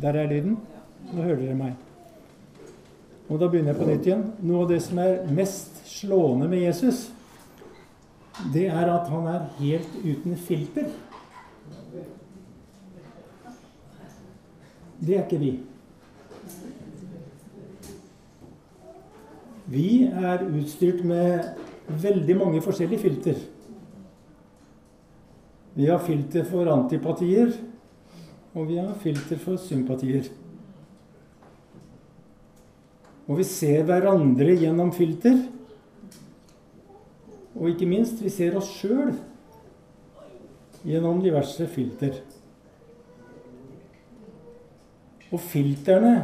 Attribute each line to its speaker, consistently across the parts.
Speaker 1: Der er lyden. Nå hører dere meg. Og da begynner jeg på nytt igjen. Noe av det som er mest slående med Jesus, det er at han er helt uten filter. Det er ikke vi. Vi er utstyrt med veldig mange forskjellige filter. Vi har filter for antipatier, og vi har filter for sympatier. Og vi ser hverandre gjennom filter. Og ikke minst, vi ser oss sjøl gjennom diverse filter. Og filterne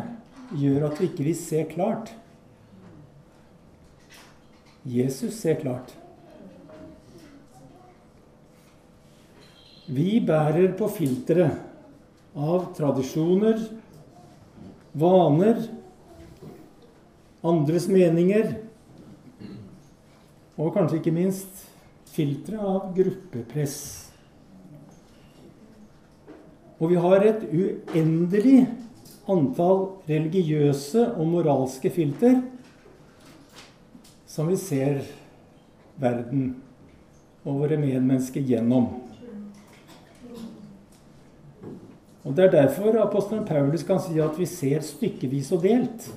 Speaker 1: gjør at vi ikke vil se klart. Jesus ser klart. Vi bærer på filteret av tradisjoner, vaner, andres meninger og kanskje ikke minst filtre av gruppepress. Og vi har et uendelig antall religiøse og moralske filter som vi ser verden og våre medmennesker gjennom. Og Det er derfor apostelen Paulus kan si at vi ser stykkevis og delt.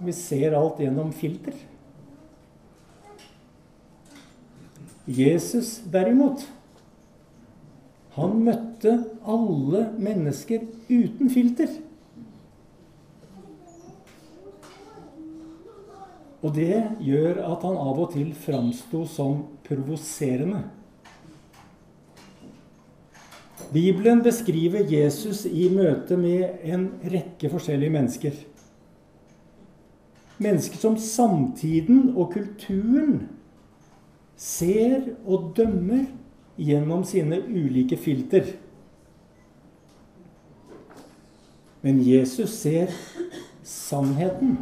Speaker 1: Vi ser alt gjennom filter. Jesus derimot, han møtte alle mennesker uten filter. Og det gjør at han av og til framsto som provoserende. Bibelen beskriver Jesus i møte med en rekke forskjellige mennesker. Mennesker som samtiden og kulturen ser og dømmer gjennom sine ulike filter. Men Jesus ser sannheten.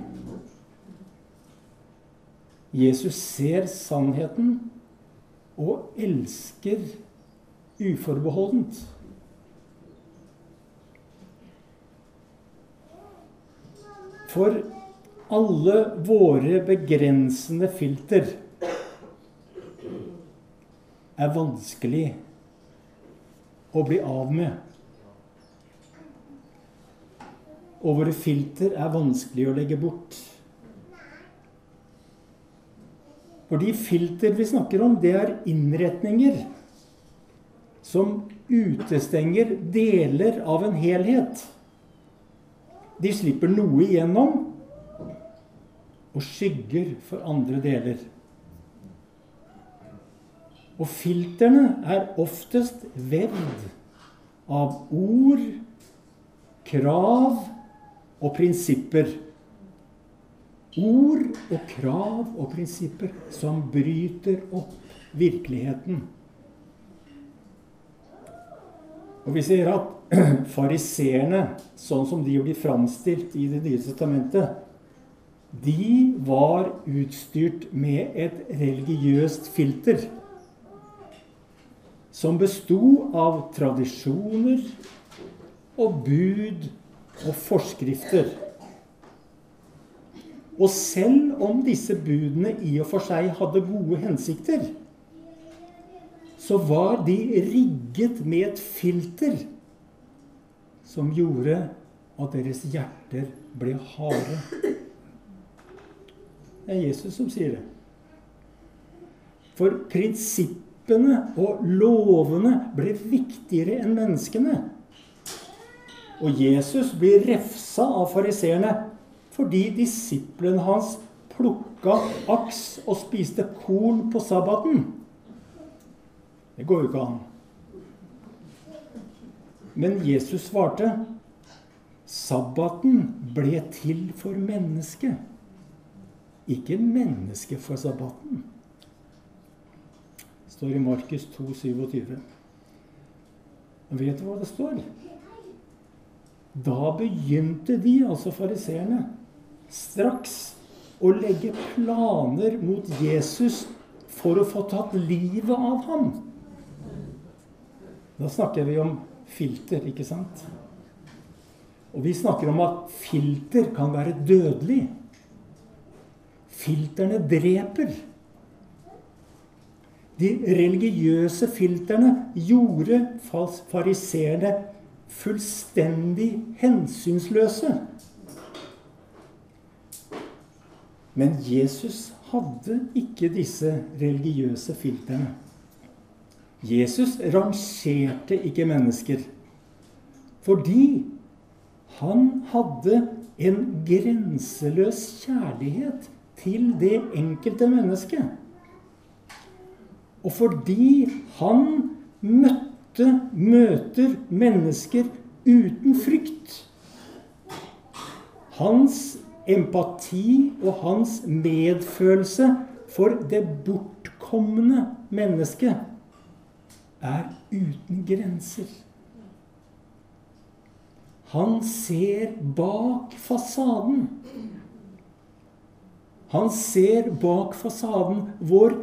Speaker 1: Jesus ser sannheten og elsker uforbeholdent. For alle våre begrensende filter er vanskelig å bli av med. Og våre filter er vanskelig å legge bort. For de filter vi snakker om, det er innretninger som utestenger deler av en helhet. De slipper noe igjennom og skygger for andre deler. Og filtrene er oftest vevd av ord, krav og prinsipper. Ord og krav og prinsipper som bryter opp virkeligheten. Og vi ser at fariseerne, sånn som de blir framstilt i Det nye testamentet, de var utstyrt med et religiøst filter. Som besto av tradisjoner og bud og forskrifter. Og selv om disse budene i og for seg hadde gode hensikter, så var de rigget med et filter som gjorde at deres hjerter ble harde. Det er Jesus som sier det. For prinsippene og lovene ble viktigere enn menneskene. Og Jesus blir refsa av fariseerne fordi disiplene hans plukka aks og spiste korn på sabbaten. Det går jo ikke an. Men Jesus svarte sabbaten ble til for mennesket, ikke mennesket for sabbaten. Det står i Markus 2, 27. Og vet du hva det står? Da begynte de, altså fariseerne, straks å legge planer mot Jesus for å få tatt livet av ham. Da snakker vi om filter, ikke sant? Og vi snakker om at filter kan være dødelig. Filterne dreper. De religiøse filterne gjorde fariseerne fullstendig hensynsløse. Men Jesus hadde ikke disse religiøse filterne. Jesus rangerte ikke mennesker fordi han hadde en grenseløs kjærlighet til det enkelte mennesket. Og fordi han møtte, møter mennesker uten frykt. Hans empati og hans medfølelse for det bortkomne mennesket er uten grenser. Han ser bak fasaden. Han ser bak fasaden vår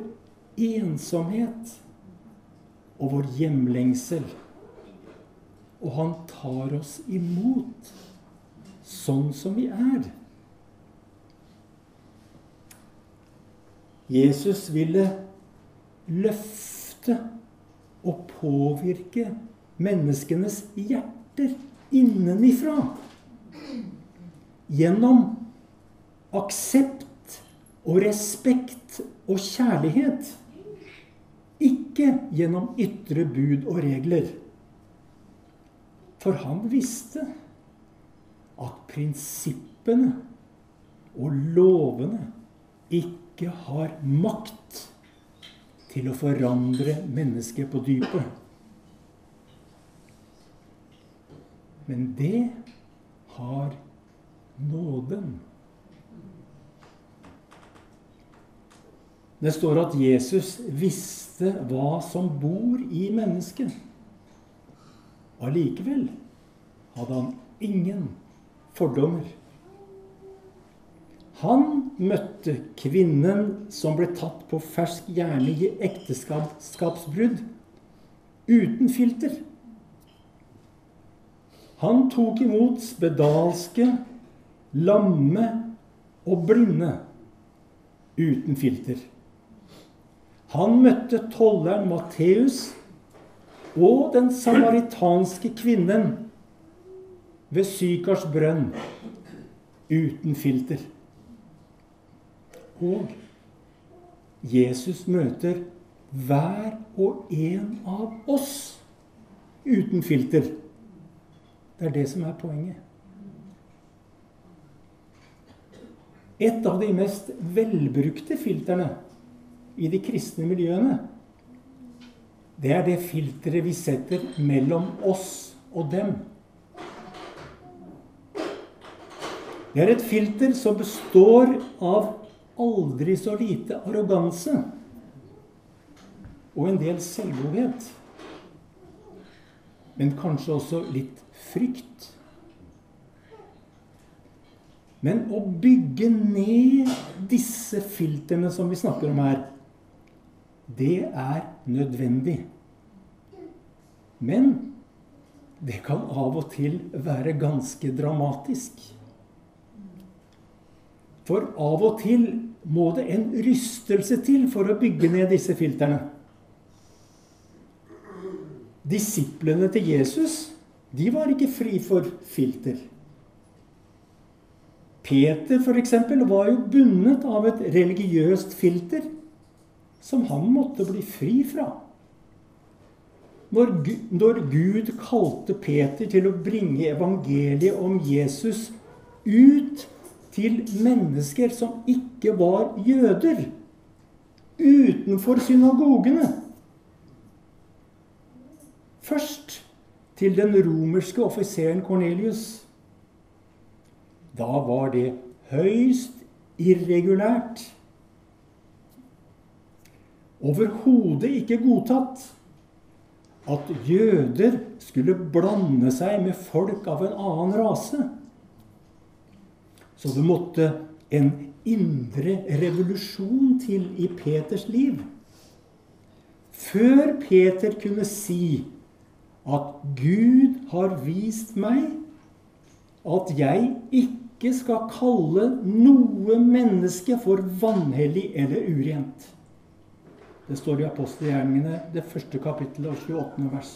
Speaker 1: ensomhet og vår hjemlengsel. Og han tar oss imot sånn som vi er. Jesus ville løfte og påvirke menneskenes hjerter innenifra. Gjennom aksept og respekt og kjærlighet. Ikke gjennom ytre bud og regler. For han visste at prinsippene og lovene ikke har makt til å forandre mennesket på dypet. Men det har nåden. Det står at Jesus visste hva som bor i mennesket. Allikevel hadde han ingen fordommer. Han møtte kvinnen som ble tatt på fersk gjerning i ekteskapsbrudd, uten filter. Han tok imot spedalske, lamme og blinde uten filter. Han møtte tolleren Matteus og den samaritanske kvinnen ved Sykars brønn uten filter. Og Jesus møter hver og en av oss uten filter. Det er det som er poenget. Et av de mest velbrukte filterne i de kristne miljøene, det er det filteret vi setter mellom oss og dem. Det er et filter som består av aldri så lite arroganse og en del selvgodhet. Men kanskje også litt frykt. Men å bygge ned disse filtrene som vi snakker om her, det er nødvendig. Men det kan av og til være ganske dramatisk. For av og til må det en rystelse til for å bygge ned disse filtrene. Disiplene til Jesus de var ikke fri for filter. Peter f.eks. var jo bundet av et religiøst filter som han måtte bli fri fra. Når, når Gud kalte Peter til å bringe evangeliet om Jesus ut til mennesker som ikke var jøder, utenfor synagogene Først til den romerske offiseren Cornelius. Da var det høyst irregulært. Overhodet ikke godtatt at jøder skulle blande seg med folk av en annen rase. Så det måtte en indre revolusjon til i Peters liv. Før Peter kunne si at Gud har vist meg at jeg ikke skal kalle noe menneske for vanhellig eller urent. Det står i apostelgjerningene, det første kapittelet og 28. vers.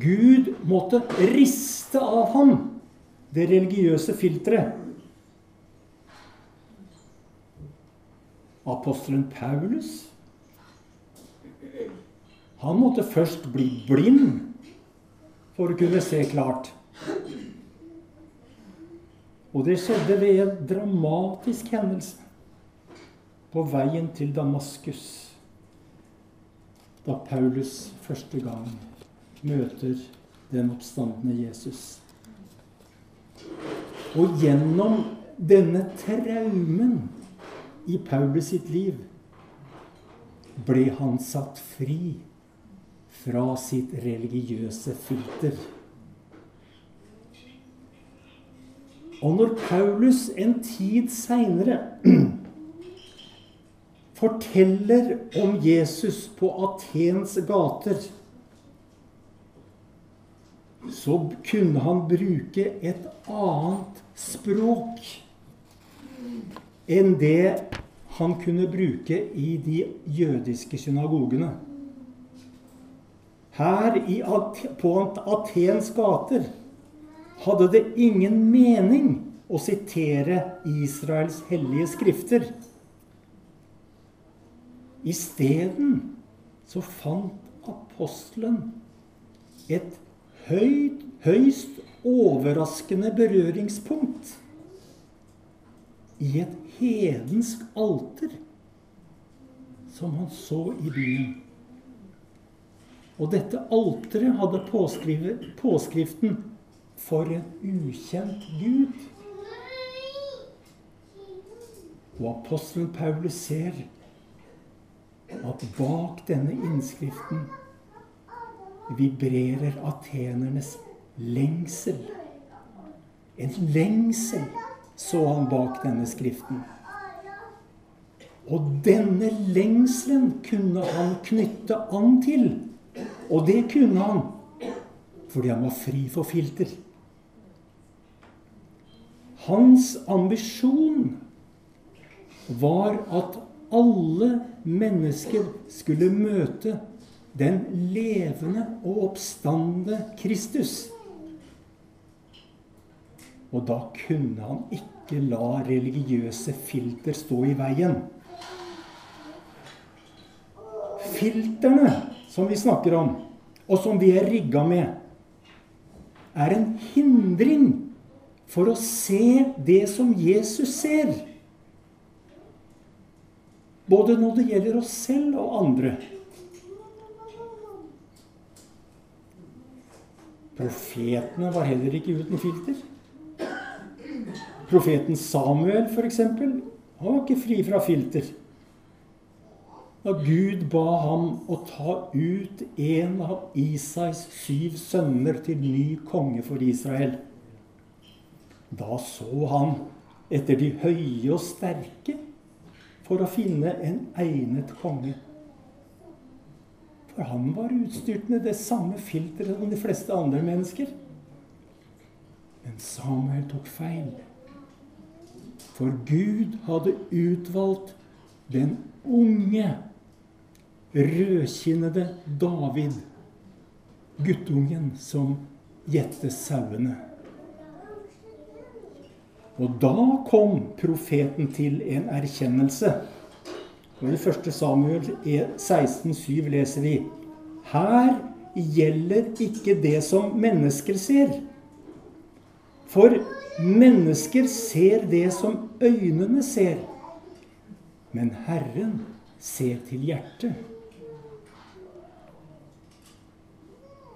Speaker 1: Gud måtte riste av ham det religiøse filteret. Apostelen Paulus han måtte først bli blind for å kunne se klart. Og det skjedde ved en dramatisk hendelse på veien til Damaskus. Da Paulus første gang møter den oppstandende Jesus. Og gjennom denne traumen i Paulus sitt liv ble han satt fri fra sitt religiøse filter. Og når Paulus en tid seinere forteller om Jesus på Atens gater, så kunne han bruke et annet språk enn det han kunne bruke i de jødiske synagogene. Her på Atens gater hadde det ingen mening å sitere Israels hellige skrifter. Isteden så fant apostelen et høyt, høyst overraskende berøringspunkt i et hedensk alter som han så i byen. Og dette alteret hadde påskriften 'For en ukjent Gud'. Og apostelen Paulus ser at bak denne innskriften vibrerer atenernes lengsel. En lengsel så han bak denne skriften. Og denne lengselen kunne han knytte an til og det kunne han fordi han var fri for filter. Hans ambisjon var at alle mennesker skulle møte den levende og oppstande Kristus. Og da kunne han ikke la religiøse filter stå i veien. Filterne som vi snakker om, og som vi er rigga med, er en hindring for å se det som Jesus ser. Både når det gjelder oss selv og andre. Profetene var heller ikke uten filter. Profeten Samuel, f.eks., han var ikke fri fra filter da Gud ba ham å ta ut en av Isais syv sønner til ny konge for Israel. Da så han etter de høye og sterke for å finne en egnet konge. For han var utstyrt med det samme filteret som de fleste andre mennesker. Men Samuel tok feil. For Gud hadde utvalgt den unge rødkinnede David, guttungen som gjette sauene. Og da kom profeten til en erkjennelse. Og I 1. Samuel 16,7 leser vi Her gjelder ikke det som mennesker ser. For mennesker ser det som øynene ser. Men Herren ser til hjertet.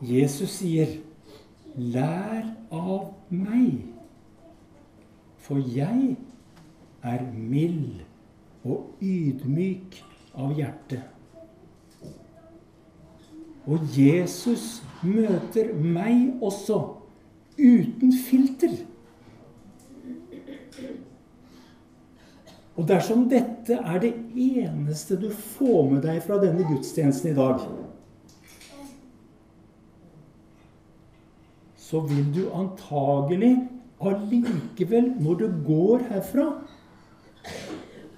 Speaker 1: Jesus sier, 'Lær av meg, for jeg er mild og ydmyk av hjerte'. Og Jesus møter meg også uten filter. Og dersom dette er det eneste du får med deg fra denne gudstjenesten i dag, så vil du antagelig allikevel, når du går herfra,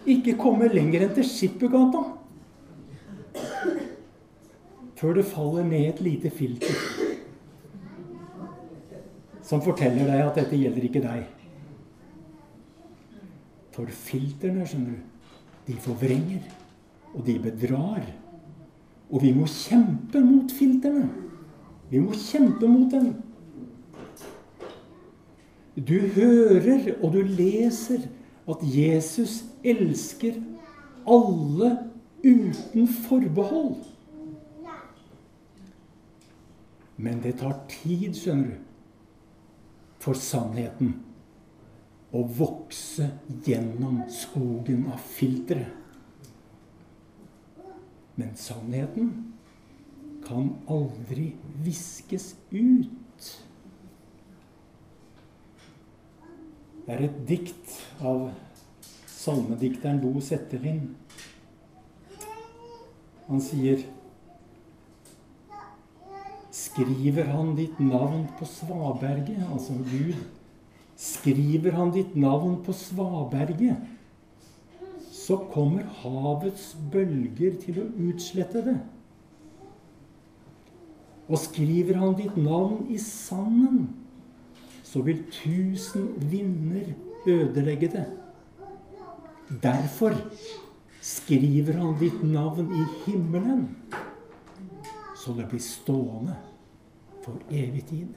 Speaker 1: ikke komme lenger enn til Skippergata før det faller ned et lite filter som forteller deg at dette gjelder ikke deg. For filtrene, skjønner du, de forvrenger, og de bedrar. Og vi må kjempe mot filtrene. Vi må kjempe mot dem. Du hører og du leser at Jesus elsker alle uten forbehold. Men det tar tid, skjønner du, for sannheten å vokse gjennom skogen av filtre. Men sannheten kan aldri viskes ut. Det er et dikt av salmedikteren Bo Settelin. Han sier Skriver han ditt navn på svaberget, altså Gud, skriver han ditt navn på svaberget, så kommer havets bølger til å utslette det. Og skriver han ditt navn i sanden, så vil tusen vinder ødelegge det. Derfor skriver han ditt navn i himmelen, så det blir stående for evig tid.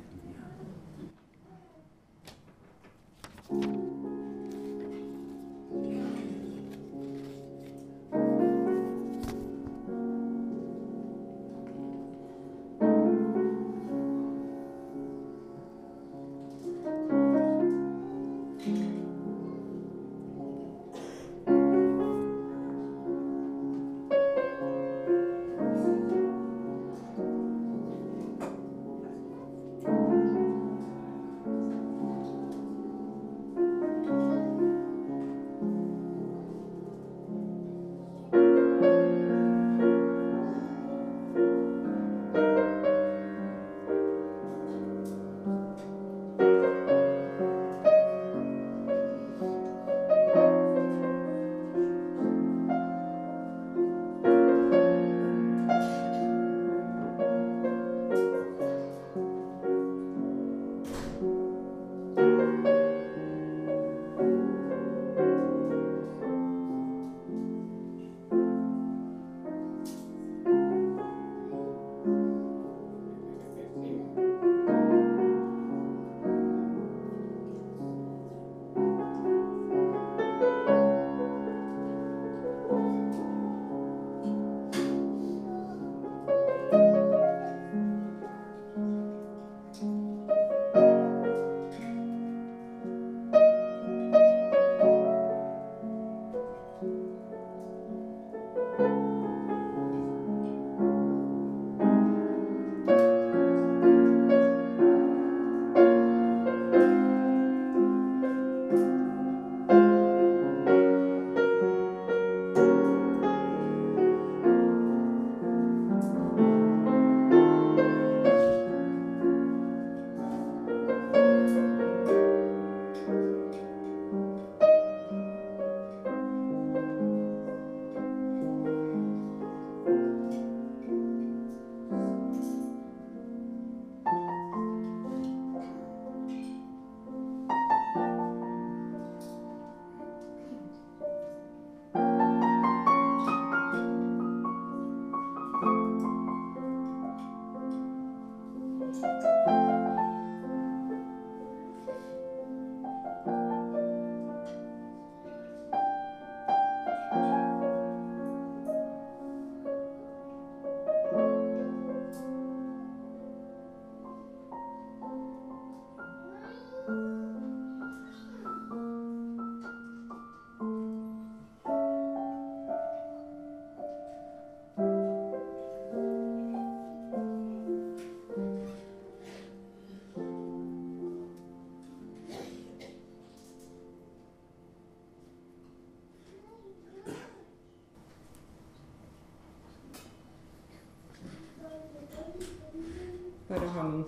Speaker 2: you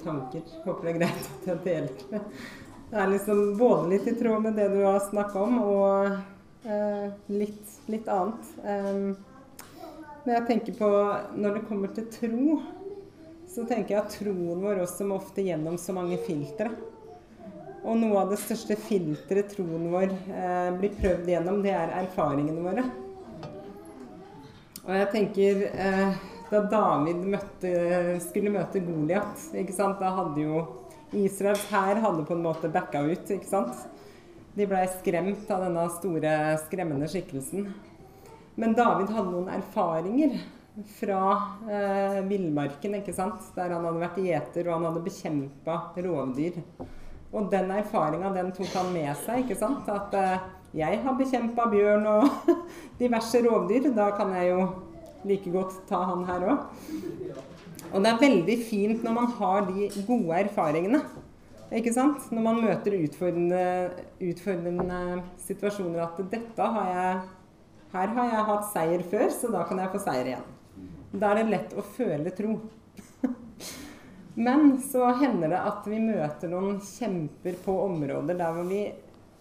Speaker 2: tanker. Håper det er greit at jeg deler det. Det er liksom både litt i tråd med det du har snakka om, og eh, litt, litt, annet. Eh, men jeg tenker på Når det kommer til tro, så tenker jeg at troen vår også må ofte gjennom så mange filtre. Og noe av det største filteret troen vår eh, blir prøvd gjennom, det er erfaringene våre. Og jeg tenker eh, Da David møtte, skulle møte Goliat, da hadde jo Israels hær på en måte backa ut, ikke sant? De blei skremt av denne store, skremmende skikkelsen. Men David hadde noen erfaringer fra eh, villmarken, ikke sant? der han hadde vært gjeter og han hadde bekjempa rovdyr. Og den erfaringa den tok han med seg. ikke sant? At eh, jeg har bekjempa bjørn og diverse rovdyr. Da kan jeg jo like godt ta han her òg. Og det er veldig fint når man har de gode erfaringene. Ikke sant? Når man møter utfordrende, utfordrende situasjoner at dette har jeg Her har jeg hatt seier før, så da kan jeg få seier igjen. Da er det lett å føle tro. Men så hender det at vi møter noen kjemper på områder der hvor vi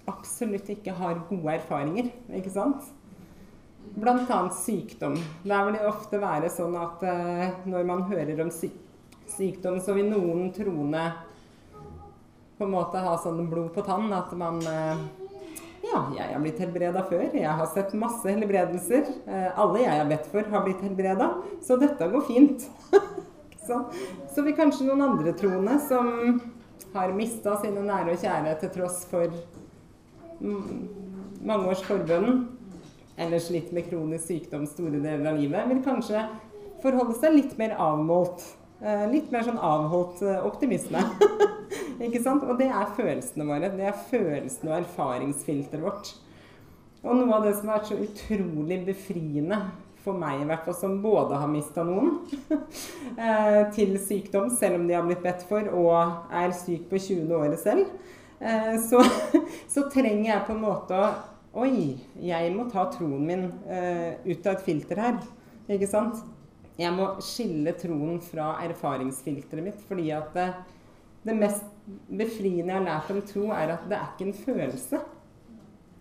Speaker 2: absolutt ikke har gode erfaringer. Ikke sant? Bl.a. sykdom. Der vil det ofte være sånn at eh, når man hører om syk sykdom, så vil noen troende på en måte ha sånn blod på tann at man eh, Ja, jeg har blitt helbreda før. Jeg har sett masse helbredelser. Eh, alle jeg har bedt for, har blitt helbreda. Så dette går fint. så, så vil kanskje noen andre troende som har mista sine nære og kjære til tross for mange års forbønn, eller slitt med kronisk sykdom store deler av livet, vil kanskje forholde seg litt mer avmålt. Eh, litt mer sånn avholdt eh, optimisme. ikke sant? Og det er følelsene våre. Det er følelsene og erfaringsfilteret vårt. Og noe av det som har vært så utrolig befriende for meg, i hvert fall som både har mista noen eh, til sykdom, selv om de har blitt bedt for, og er syk på 20. året selv, så, så trenger jeg på en måte å Oi, jeg må ta troen min uh, ut av et filter her. Ikke sant? Jeg må skille troen fra erfaringsfilteret mitt. Fordi at det, det, mest befriende jeg har lært om tro, er at det er ikke en følelse.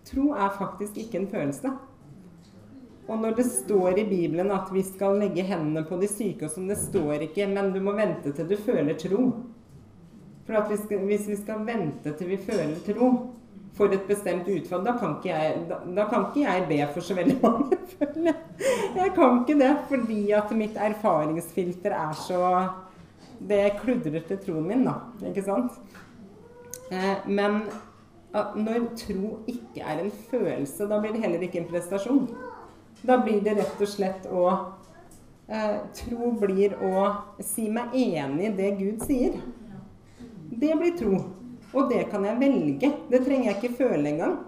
Speaker 2: Tro er faktisk ikke en følelse. Og når det står i Bibelen at vi skal legge hendene på de syke, og som det står ikke, men du må vente til du føler tro. For vi skal, hvis vi skal vente til vi føler tro, for et bestemt utfall, da kan jeg, da, da kan ikke jeg be for så veldig mange. jeg kan ikke det fordi at mitt erfaringsfilter er så Det kludrer til troen min, da. Ikke sant? Eh, men når tro ikke er en følelse, da blir det heller ikke en prestasjon. Da blir det rett og slett å eh, Tro blir å si meg enig i det Gud sier. Det blir tro. Og det kan jeg velge. Det trenger jeg ikke føle engang.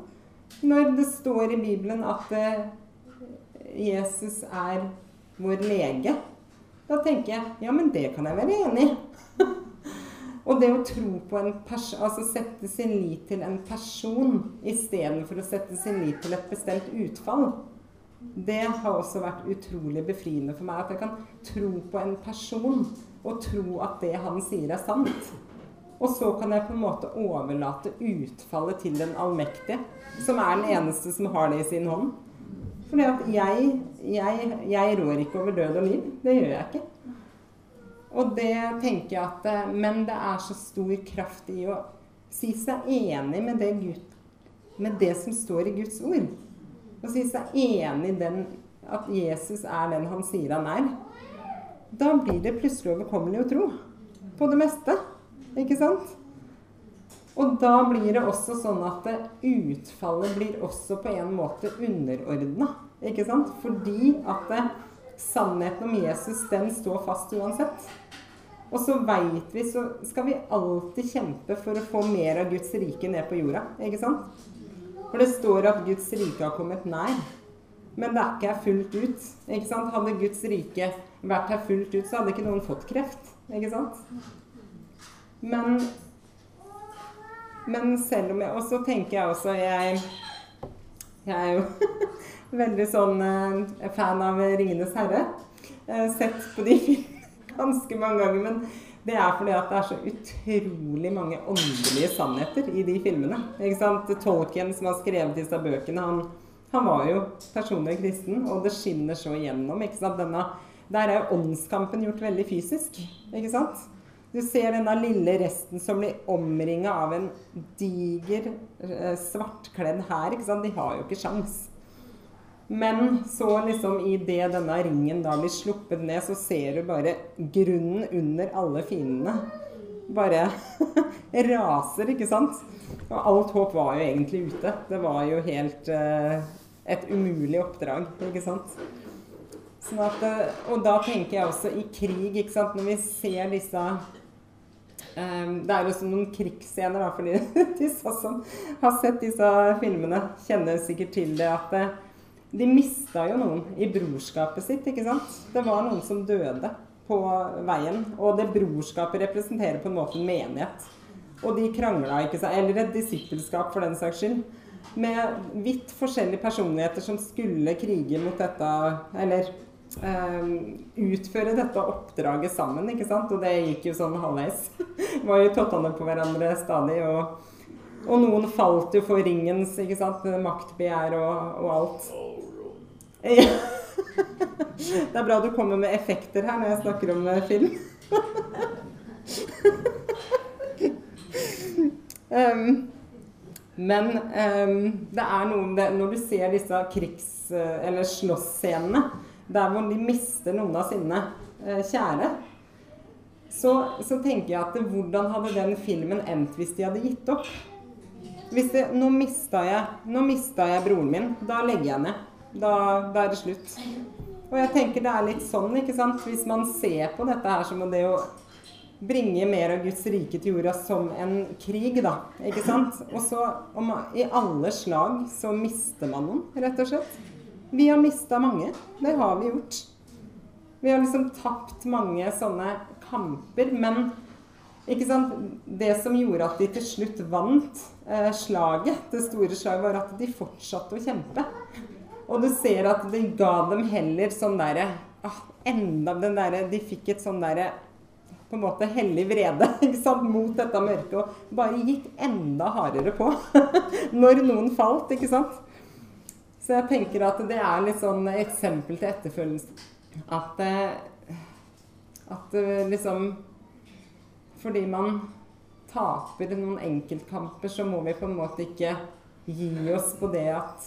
Speaker 2: Når det står i Bibelen at eh, Jesus er vår lege, da tenker jeg ja, men det kan jeg være enig i. Og det å tro på en person, altså sette sin lit til en person istedenfor å sette sin lit til et bestemt utfall, det har også vært utrolig befriende for meg. At jeg kan tro på en person og tro at det han sier, er sant. Og så kan jeg på en måte overlate utfallet til den allmektige, som er den eneste som har det i sin hånd. For jeg, jeg, jeg rår ikke over død og liv. Det gjør jeg ikke. Og det tenker jeg at eh, Men det er så stor kraft i å si seg enig med det, Gud, med det som står i Guds ord. Å si seg enig i den, at Jesus er den han sier han er. Da blir det plutselig overkommelig å tro på det meste. Ikke sant? Og da blir det også sånn at utfallet blir også på en måte underordna. Ikke sant? Fordi at sannheten om Jesus, den står fast uansett. Og så veit vi, så skal vi alltid kjempe for å få mer av Guds rike ned på jorda. Ikke sant? For det står at Guds rike har kommet nær. Men det er ikke her fullt ut. Ikke sant? Hadde Guds rike vært her fullt ut, så hadde ikke noen fått kreft. Ikke sant? Men, men selv om jeg Og så tenker jeg også Jeg, jeg er jo veldig sånn eh, fan av 'Ringenes herre'. Jeg har sett på de ganske mange ganger. Men, det er fordi at det er så utrolig mange åndelige sannheter i de filmene. Ikke sant? Tolkien som har skrevet disse bøkene, han, han var jo personlig kristen, og det skinner så igjennom. ikke sant? Denne, der er åndskampen gjort veldig fysisk. ikke sant? Du ser denne lille resten som blir omringa av en diger, eh, svartkledd hær. De har jo ikke sjans. Men så liksom i det denne ringen da blir sluppet ned, så ser du bare grunnen under alle fiendene. Bare raser, ikke sant? Og alt håp var jo egentlig ute. Det var jo helt uh, et umulig oppdrag, ikke sant? Sånn at, uh, og da tenker jeg også i krig, ikke sant, når vi ser disse det er jo også noen krigsscener, da, fordi de som har sett disse filmene, kjenner sikkert til det at de mista jo noen i brorskapet sitt, ikke sant? Det var noen som døde på veien. Og det brorskapet representerer på en måte en menighet. Og de krangla, ikke sant? Eller et disippelskap, for den saks skyld. Med vidt forskjellige personligheter som skulle krige mot dette Eller utføre dette oppdraget sammen, ikke sant? Og det gikk jo sånn halvveis. var jo tottene på hverandre stadig. og og noen falt jo for ringens ikke sant? maktbegjær og, og alt. Ja. Det er bra du kommer med effekter her når jeg snakker om eh, film. um, men um, det er noe det, Når du ser disse krigs- eller slåssscenene, der hvor de mister noen av sine uh, kjære, så, så, tenker jeg at hvordan hadde den filmen endt hvis de hadde gitt opp? Hvis det, nå mista jeg, nå mista jeg broren min. Da legger jeg ned. Da, da, er det slutt. Og jeg tenker det er litt sånn, ikke sant. Hvis man ser på dette her som det å bringe mer av Guds rike til jorda som en krig, da. Ikke sant. Og så om, i alle slag så mister man noen, rett og slett. Vi har mista mange. Det har vi gjort. Vi har liksom tapt mange sånne kamper. Men ikke sant? det som gjorde at de til slutt vant eh, slaget, det store slaget, var at de fortsatte å kjempe. Og du ser at det ga dem heller sånn derre ah, Enda den derre De fikk et sånn derre på en måte hellig vrede ikke sant, mot dette mørket. Og bare gikk enda hardere på når noen falt, ikke sant. Så jeg tenker at det er litt sånn eksempel til etterfølgelse. At, eh, at eh, liksom Fordi man taper noen enkeltkamper, så må vi på en måte ikke gi oss på det at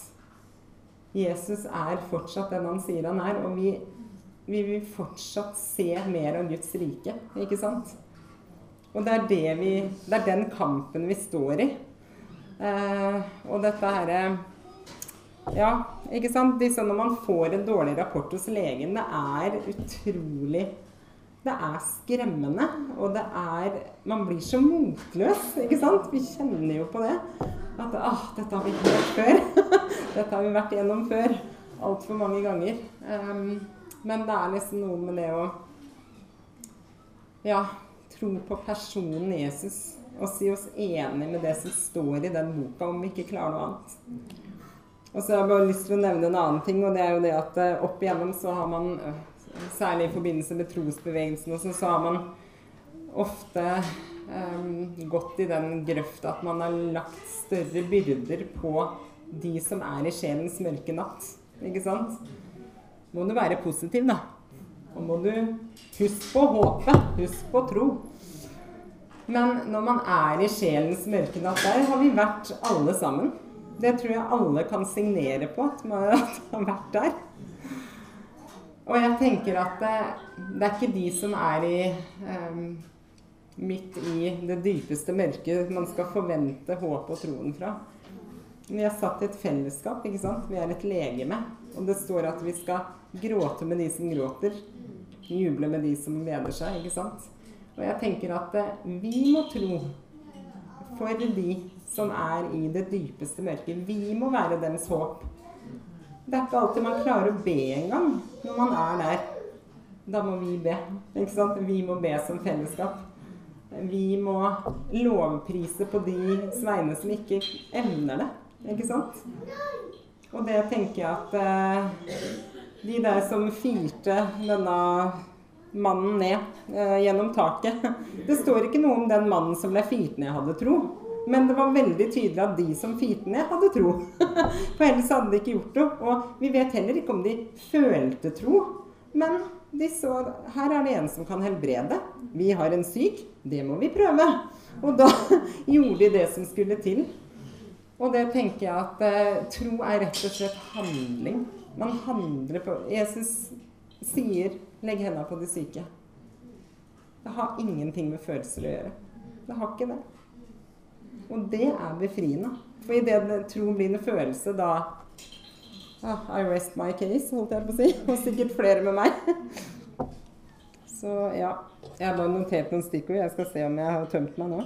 Speaker 2: Jesus er fortsatt den han sier han er, og vi, vi vil fortsatt se mer av Guds rike, ikke sant? Og det er, det vi, det er den kampen vi står i. Eh, og dette herre Ja, ikke sant? Disse, når man får en dårlig rapport hos legen, det er utrolig det er skremmende, og det er Man blir så motløs, ikke sant? Vi kjenner jo på det. At ah, dette har vi hørt før. dette har vi vært gjennom før. Altfor mange ganger. Um, men det er liksom noe med det å ja, tro på personen Jesus og si oss enig med det som står i den boka, om vi ikke klarer noe annet. Og så har jeg bare lyst til å nevne en annen ting, og det er jo det at eh, opp igjennom så har man, eh, særlig i forbindelse med trosbevegelsen, også, så har man ofte um, gått i den grøfta at man har lagt større byrder på de som er i sjelens mørke natt. Ikke sant? Må du være positiv, da. Og må du huske på håpet. Husk på tro. Men når man er i sjelens mørke natt, der har vi vært alle sammen. Det tror jeg alle kan signere på, at man har vært der. Og jeg tenker at det, det er ikke de som er i um, midt i det dypeste mørket man skal forvente håp og troen fra. Vi er satt i et fellesskap. ikke sant? Vi er et legeme. Og det står at vi skal gråte med de som gråter, juble med de som gleder seg. ikke sant? Og jeg tenker at eh, vi må tro for de som er i det dypeste mørket. Vi må være deres håp. Det er ikke alltid man klarer å be engang når man er der. Da må vi be. ikke sant? Vi må be som fellesskap vi må lovprise på de sveine som ikke evner det. Ikke sant? Og det tenker jeg at eh, de der som firte denne mannen ned eh, gjennom taket. Det står ikke noe om den mannen som ble firt ned, hadde tro. Men det var veldig tydelig at de som firte ned, hadde tro. For ellers hadde de ikke gjort det. Og vi vet heller ikke om de følte tro. Men de så her er det en som kan helbrede. Vi har en syk. Det må vi prøve. Og da gjorde de det som skulle til. Og det tenker jeg at eh, tro er rett og slett handling. Man handler på Jesus sier 'legg hendene på de syke'. Det har ingenting med følelser å gjøre. Det har ikke det. Og det er befriende. For idet tro blir en følelse, da ah, I rest my case, holdt jeg på å si. Og sikkert flere med meg. Så ja. Jeg har bare notert noen stikkord. Jeg skal se om jeg har tømt meg nå.